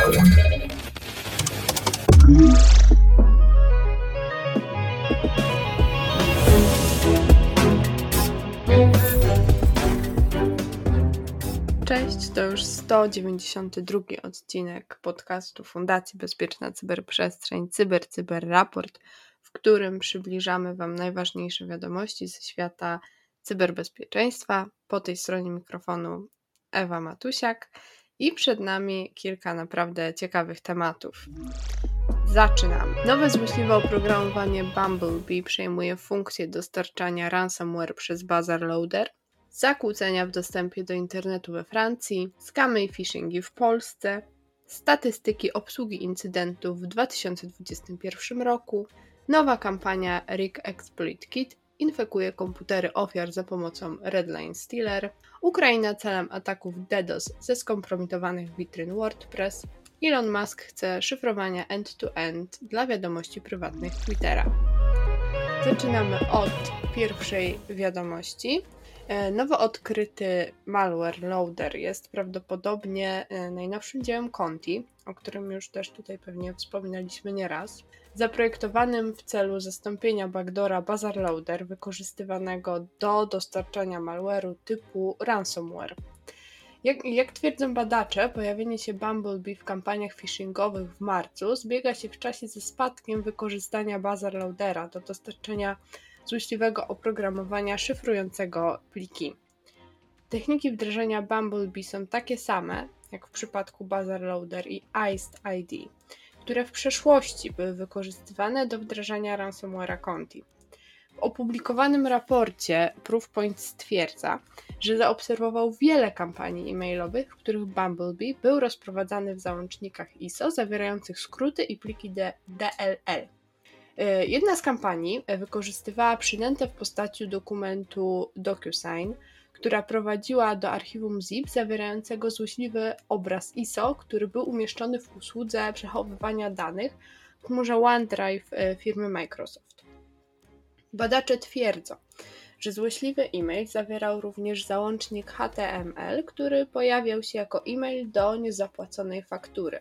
Cześć, to już 192 odcinek podcastu Fundacji Bezpieczna Cyberprzestrzeń Cyber Cyber Raport, w którym przybliżamy Wam najważniejsze wiadomości ze świata cyberbezpieczeństwa. Po tej stronie mikrofonu Ewa Matusiak i przed nami kilka naprawdę ciekawych tematów. Zaczynamy. Nowe złośliwe oprogramowanie Bumblebee przejmuje funkcję dostarczania ransomware przez Bazar Loader, zakłócenia w dostępie do internetu we Francji, skamy i phishingi w Polsce, statystyki obsługi incydentów w 2021 roku, nowa kampania Rig Exploit Kit infekuje komputery ofiar za pomocą Redline Stealer, Ukraina celem ataków DDoS ze skompromitowanych witryn WordPress, Elon Musk chce szyfrowania end-to-end dla wiadomości prywatnych Twittera. Zaczynamy od pierwszej wiadomości. E, nowo odkryty malware loader jest prawdopodobnie e, najnowszym dziełem Conti, o którym już też tutaj pewnie wspominaliśmy nieraz, zaprojektowanym w celu zastąpienia backdora Bazar Loader wykorzystywanego do dostarczania malware'u typu ransomware. Jak, jak, twierdzą badacze, pojawienie się Bumblebee w kampaniach phishingowych w marcu zbiega się w czasie ze spadkiem wykorzystania Bazar Loadera do dostarczenia złośliwego oprogramowania szyfrującego pliki. Techniki wdrożenia Bumblebee są takie same jak w przypadku Bazar Loader i Iced ID, które w przeszłości były wykorzystywane do wdrażania ransomware'a Conti. W opublikowanym raporcie Proofpoint stwierdza, że zaobserwował wiele kampanii e-mailowych, w których Bumblebee był rozprowadzany w załącznikach ISO zawierających skróty i pliki DLL. E, jedna z kampanii wykorzystywała przynętę w postaci dokumentu DocuSign, która prowadziła do archiwum zip zawierającego złośliwy obraz ISO, który był umieszczony w usłudze przechowywania danych w chmurze OneDrive e, firmy Microsoft. Badacze twierdzą, że złośliwy e-mail zawierał również załącznik HTML, który pojawiał się jako e-mail do niezapłaconej faktury.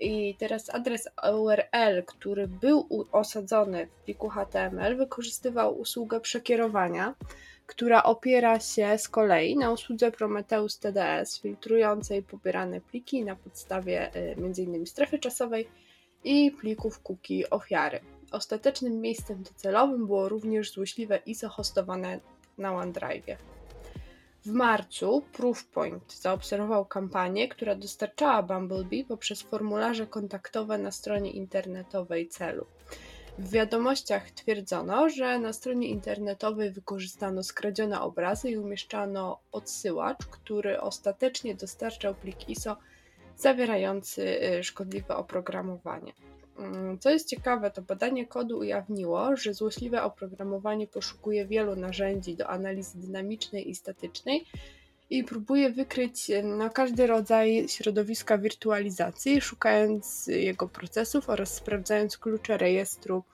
I teraz adres URL, który był osadzony w pliku HTML, wykorzystywał usługę przekierowania, która opiera się z kolei na usłudze Prometheus TDS, filtrującej pobierane pliki na podstawie y, m.in. strefy czasowej i plików cookie ofiary. Ostatecznym miejscem docelowym było również złośliwe ISO hostowane na OneDrive. W marcu Proofpoint zaobserwował kampanię, która dostarczała Bumblebee poprzez formularze kontaktowe na stronie internetowej celu. W wiadomościach twierdzono, że na stronie internetowej wykorzystano skradzione obrazy i umieszczano odsyłacz, który ostatecznie dostarczał plik ISO zawierający y, szkodliwe oprogramowanie. Mm, co jest ciekawe, to badanie kodu ujawniło, że złośliwe oprogramowanie poszukuje wielu narzędzi do analizy dynamicznej i statycznej i próbuje wykryć no, każdy rodzaj środowiska wirtualizacji, szukając jego procesów oraz sprawdzając klucze rejestru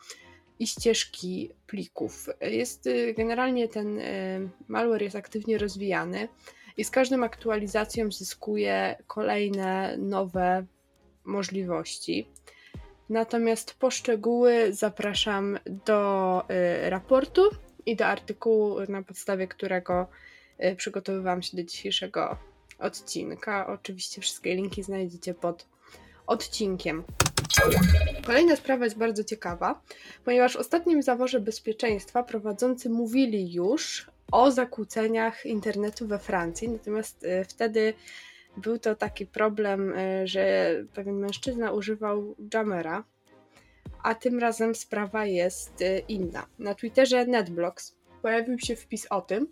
i ścieżki plików. Jest y, generalnie ten y, malware jest aktywnie rozwijany i z każdą aktualizacją zyskuje kolejne nowe możliwości. Natomiast poszczegóły zapraszam do raportu i do artykułu, na podstawie którego przygotowywałam się do dzisiejszego odcinka. Oczywiście wszystkie linki znajdziecie pod odcinkiem. Kolejna sprawa jest bardzo ciekawa, ponieważ w ostatnim zaworze bezpieczeństwa prowadzący mówili już o zakłóceniach internetu we Francji, natomiast y, wtedy był to taki problem, e, że pewien mężczyzna używał Jamera, a tym razem sprawa jest inna. Na Twitterze NetBlocks pojawił się wpis o tym,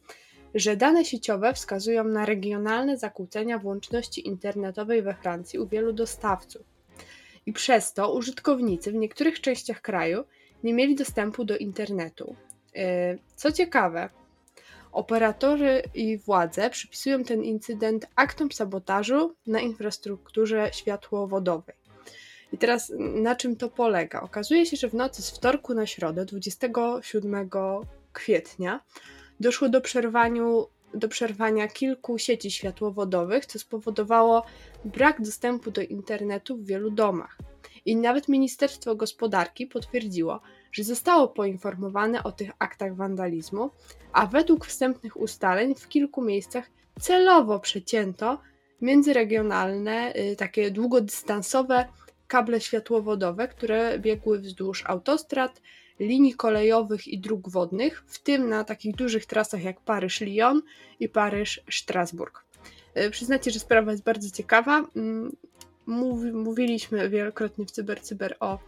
że dane sieciowe wskazują na regionalne zakłócenia włączności internetowej we Francji u wielu dostawców. I przez to użytkownicy w niektórych częściach kraju nie mieli dostępu do internetu. E, co ciekawe, Operatorzy i władze przypisują ten incydent aktom sabotażu na infrastrukturze światłowodowej. I teraz na czym to polega? Okazuje się, że w nocy z wtorku na środę, 27 kwietnia, doszło do przerwaniu do przerwania kilku sieci światłowodowych, co spowodowało brak dostępu do internetu w wielu domach. I nawet Ministerstwo Gospodarki potwierdziło, że zostało poinformowane o tych aktach wandalizmu, a według wstępnych ustaleń w kilku miejscach celowo przecięto międzyregionalne, y, takie długodystansowe kable światłowodowe, które biegły wzdłuż autostrad, linii kolejowych i dróg wodnych, w tym na takich dużych trasach jak Paryż-Lyon i Paryż-Strasburg. Y, przyznacie, że sprawa jest bardzo ciekawa. Mm, mówi, mówiliśmy wielokrotnie w Cyber Cyber o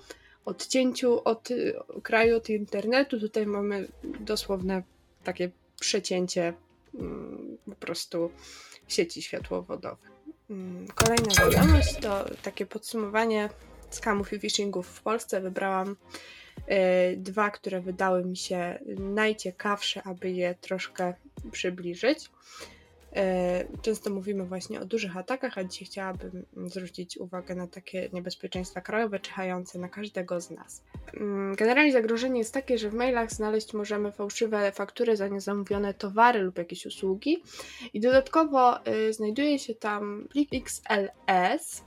odcięciu od y, kraju, od internetu. Tutaj mamy dosłowne takie przecięcie mm, po prostu sieci światłowodowych. Mm, kolejna wiadomość to takie podsumowanie skamów i phishingów w Polsce. Wybrałam dwa, które wydały mi się najciekawsze, aby je troszkę przybliżyć. E, często mówimy właśnie o dużych atakach, a dzisiaj chciałabym zwrócić uwagę na takie niebezpieczeństwa krajowe czyhające na każdego z nas. Mm, generalnie zagrożenie jest takie, że w mailach znaleźć możemy fałszywe faktury za niezamówione towary lub jakieś usługi i dodatkowo y, znajduje się tam plik XLS,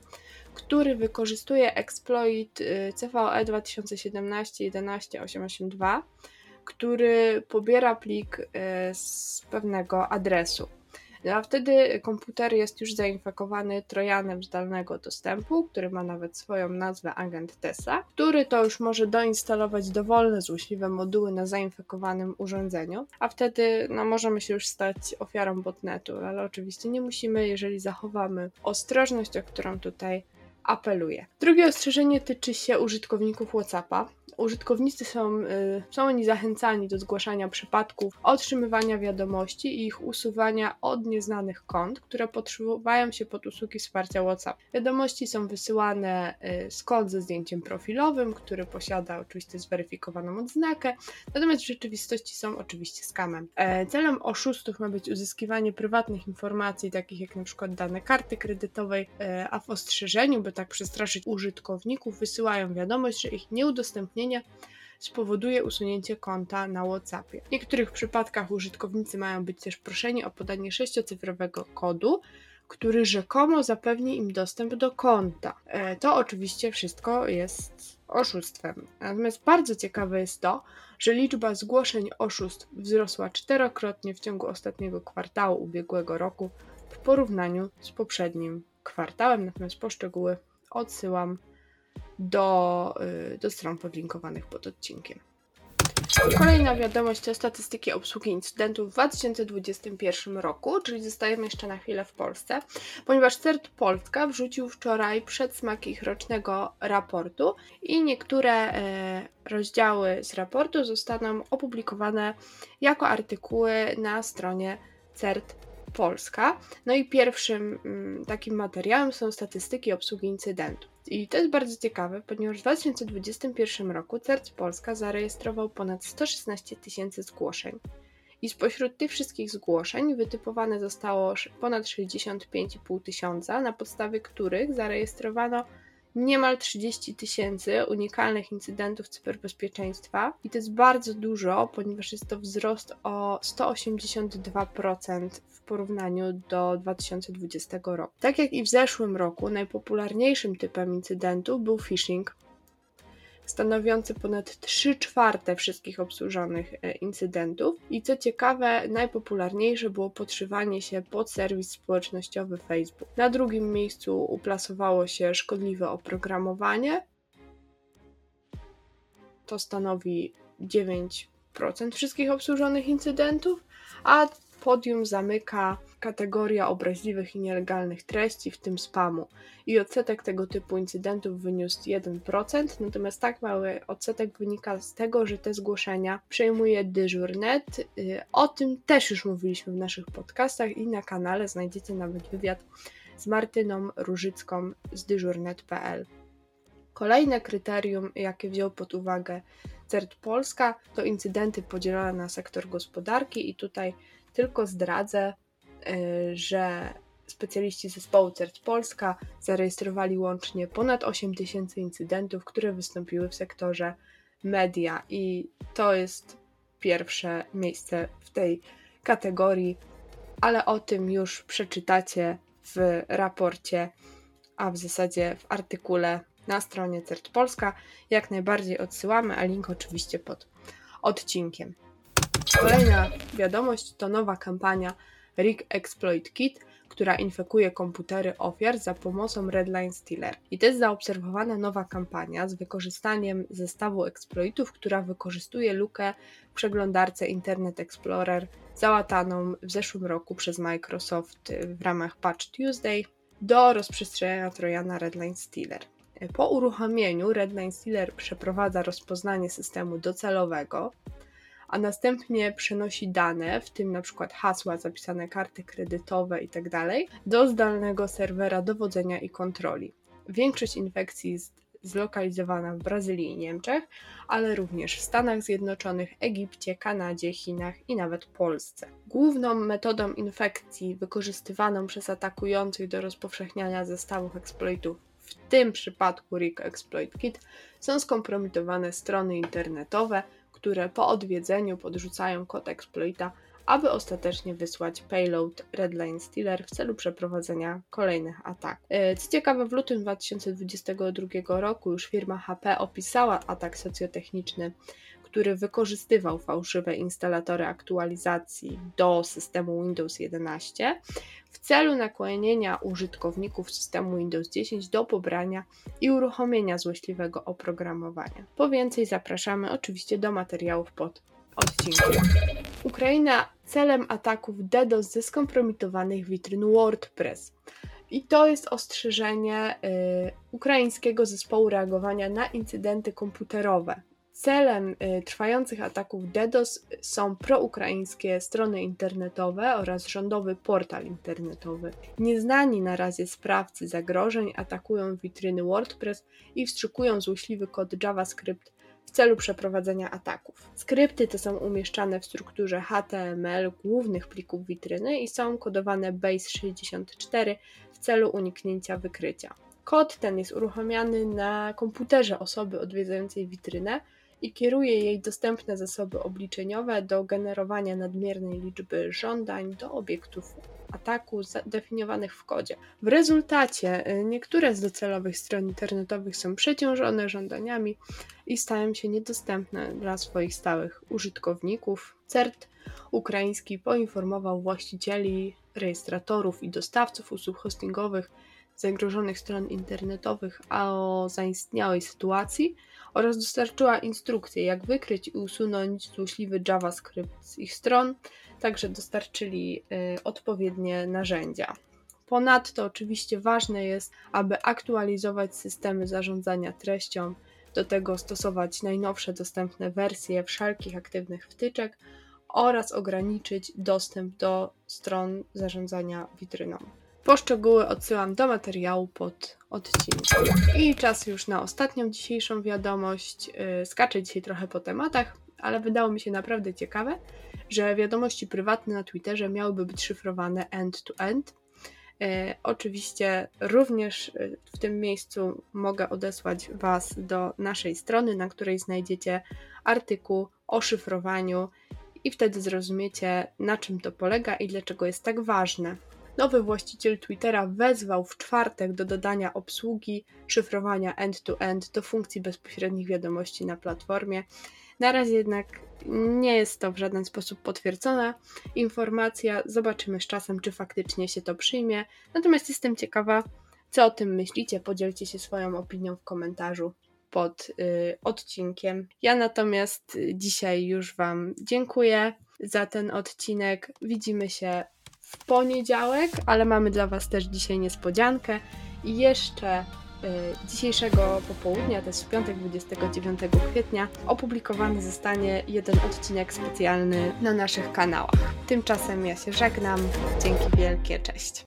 który wykorzystuje exploit y, CVE 2017 11882 który pobiera plik y, z pewnego adresu. A wtedy komputer jest już zainfekowany trojanem zdalnego dostępu, który ma nawet swoją nazwę agent TESA, który to już może doinstalować dowolne złośliwe moduły na zainfekowanym urządzeniu, a wtedy no, możemy się już stać ofiarą botnetu, ale oczywiście nie musimy, jeżeli zachowamy ostrożność, o którą tutaj apeluję. Drugie ostrzeżenie tyczy się użytkowników WhatsAppa użytkownicy są, y, są oni zachęcani do zgłaszania przypadków otrzymywania wiadomości i ich usuwania od nieznanych kont, które podszywają się pod usługi wsparcia WhatsApp. Wiadomości są wysyłane y, z kod ze zdjęciem profilowym, który posiada oczywiście zweryfikowaną odznakę, natomiast w rzeczywistości są oczywiście skamem. E, celem oszustów ma być uzyskiwanie prywatnych informacji, takich jak przykład dane karty kredytowej, e, a w ostrzeżeniu, by tak przestraszyć użytkowników, wysyłają wiadomość, że ich nieudostępnienie spowoduje usunięcie konta na WhatsAppie. W niektórych przypadkach użytkownicy mają być też proszeni o podanie sześciocyfrowego kodu, który rzekomo zapewni im dostęp do konta. E, to oczywiście wszystko jest oszustwem. Natomiast bardzo ciekawe jest to, że liczba zgłoszeń oszustw wzrosła czterokrotnie w ciągu ostatniego kwartału ubiegłego roku w porównaniu z poprzednim kwartałem. Natomiast poszczegóły odsyłam do, y, do stron podlinkowanych pod odcinkiem. Kolejna wiadomość to statystyki obsługi incydentów w 2021 roku, czyli zostajemy jeszcze na chwilę w Polsce, ponieważ CERT Polska wrzucił wczoraj przedsmak ich rocznego raportu i niektóre e, rozdziały z raportu zostaną opublikowane jako artykuły na stronie CERT Polska. No i pierwszym mm, takim materiałem są statystyki obsługi incydentów. I to jest bardzo ciekawe, ponieważ w 2021 roku CERT Polska zarejestrował ponad 116 tysięcy zgłoszeń. I spośród tych wszystkich zgłoszeń wytypowane zostało ponad 65,5 tysiąca, na podstawie których zarejestrowano niemal 30 tysięcy unikalnych incydentów cyberbezpieczeństwa i to jest bardzo dużo, ponieważ jest to wzrost o 182% w porównaniu do 2020 roku. Tak jak i w zeszłym roku, najpopularniejszym typem incydentów był phishing, stanowiący ponad 3 czwarte wszystkich obsłużonych e, incydentów. I co ciekawe, najpopularniejsze było podszywanie się pod serwis społecznościowy Facebook. Na drugim miejscu uplasowało się szkodliwe oprogramowanie. To stanowi 9% wszystkich obsłużonych incydentów, a podium zamyka kategoria obraźliwych i nielegalnych treści, w tym spamu. I odsetek tego typu incydentów wyniósł 1%, natomiast tak mały odsetek wynika z tego, że te zgłoszenia przejmuje dyżurnet. Y, o tym też już mówiliśmy w naszych podcastach i na kanale znajdziecie nawet wywiad z Martyną Różycką z dyżurnet.pl. Kolejne kryterium, jakie wziął pod uwagę CERT Polska, to incydenty podzielone na sektor gospodarki i tutaj tylko zdradzę, y, że specjaliści zespołu CERT Polska zarejestrowali łącznie ponad 8 tysięcy incydentów, które wystąpiły w sektorze media i to jest pierwsze miejsce w tej kategorii. ale o tym już przeczytacie w raporcie, a w zasadzie w artykule na stronie CERT Polska. Jak najbardziej odsyłamy, a link oczywiście pod odcinkiem. Kolejna wiadomość to nowa kampania Rig Exploit Kit, która infekuje komputery ofiar za pomocą Redline Stealer. I to jest zaobserwowana nowa kampania z wykorzystaniem zestawu exploitów, która wykorzystuje lukę w przeglądarce Internet Explorer załataną w zeszłym roku przez Microsoft w ramach Patch Tuesday do rozprzestrzeniania Trojana Redline Stealer. Po uruchomieniu Redline Stealer przeprowadza rozpoznanie systemu docelowego, a następnie przenosi dane, w tym na przykład hasła, zapisane karty kredytowe itd., tak do zdalnego serwera dowodzenia i kontroli. Większość infekcji jest zlokalizowana w Brazylii i Niemczech, ale również w Stanach Zjednoczonych, Egipcie, Kanadzie, Chinach i nawet Polsce. Główną metodą infekcji wykorzystywaną przez atakujących do rozpowszechniania zestawów exploitów w tym przypadku Rig Exploit Kit są skompromitowane strony internetowe, które po odwiedzeniu podrzucają kod exploita, aby ostatecznie wysłać payload Redline Stealer w celu przeprowadzenia kolejnych ataków. E, co ciekawe, w lutym 2022 roku już firma HP opisała atak socjotechniczny który wykorzystywał fałszywe instalatory aktualizacji do systemu Windows 11 w celu nakłonienia użytkowników systemu Windows 10 do pobrania i uruchomienia złośliwego oprogramowania. Po więcej zapraszamy oczywiście do materiałów pod odcinkiem. Ukraina celem ataków DDoS ze skompromitowanych witryn WordPress. I to jest ostrzeżenie y, ukraińskiego zespołu reagowania na incydenty komputerowe. Celem y, trwających ataków DDoS są proukraińskie strony internetowe oraz rządowy portal internetowy. Nieznani na razie sprawcy zagrożeń atakują witryny WordPress i wstrzykują złośliwy kod JavaScript w celu przeprowadzenia ataków. Skrypty te są umieszczane w strukturze HTML głównych plików witryny i są kodowane base64 w celu uniknięcia wykrycia. Kod ten jest uruchamiany na komputerze osoby odwiedzającej witrynę i kieruje jej dostępne zasoby obliczeniowe do generowania nadmiernej liczby żądań do obiektów ataku zdefiniowanych w kodzie. W rezultacie y, niektóre z docelowych stron internetowych są przeciążone żądaniami i stają się niedostępne dla swoich stałych użytkowników. CERT ukraiński poinformował właścicieli, rejestratorów i dostawców usług hostingowych zagrożonych stron internetowych o zaistniałej sytuacji oraz dostarczyła instrukcje, jak wykryć i usunąć złośliwy JavaScript z ich stron. Także dostarczyli y, odpowiednie narzędzia. Ponadto, oczywiście, ważne jest, aby aktualizować systemy zarządzania treścią, do tego stosować najnowsze dostępne wersje wszelkich aktywnych wtyczek oraz ograniczyć dostęp do stron zarządzania witryną. Poszczegóły odsyłam do materiału pod odcinkiem. I czas już na ostatnią dzisiejszą wiadomość. Y, skaczę dzisiaj trochę po tematach, ale wydało mi się naprawdę ciekawe, że wiadomości prywatne na Twitterze miałyby być szyfrowane end-to-end. Y, oczywiście również y, w tym miejscu mogę odesłać Was do naszej strony, na której znajdziecie artykuł o szyfrowaniu i wtedy zrozumiecie, na czym to polega i dlaczego jest tak ważne. Nowy właściciel Twittera wezwał w czwartek do dodania obsługi szyfrowania end-to-end do funkcji bezpośrednich wiadomości na platformie. Na razie jednak nie jest to w żaden sposób potwierdzona informacja. Zobaczymy z czasem, czy faktycznie się to przyjmie. Natomiast jestem ciekawa, co o tym myślicie. Podzielcie się swoją opinią w komentarzu pod y, odcinkiem. Ja natomiast dzisiaj już Wam dziękuję za ten odcinek. Widzimy się w poniedziałek, ale mamy dla Was też dzisiaj niespodziankę. I jeszcze y, dzisiejszego popołudnia, to jest w piątek 29 kwietnia, opublikowany zostanie jeden odcinek specjalny na naszych kanałach. Tymczasem ja się żegnam. Dzięki wielkie, cześć.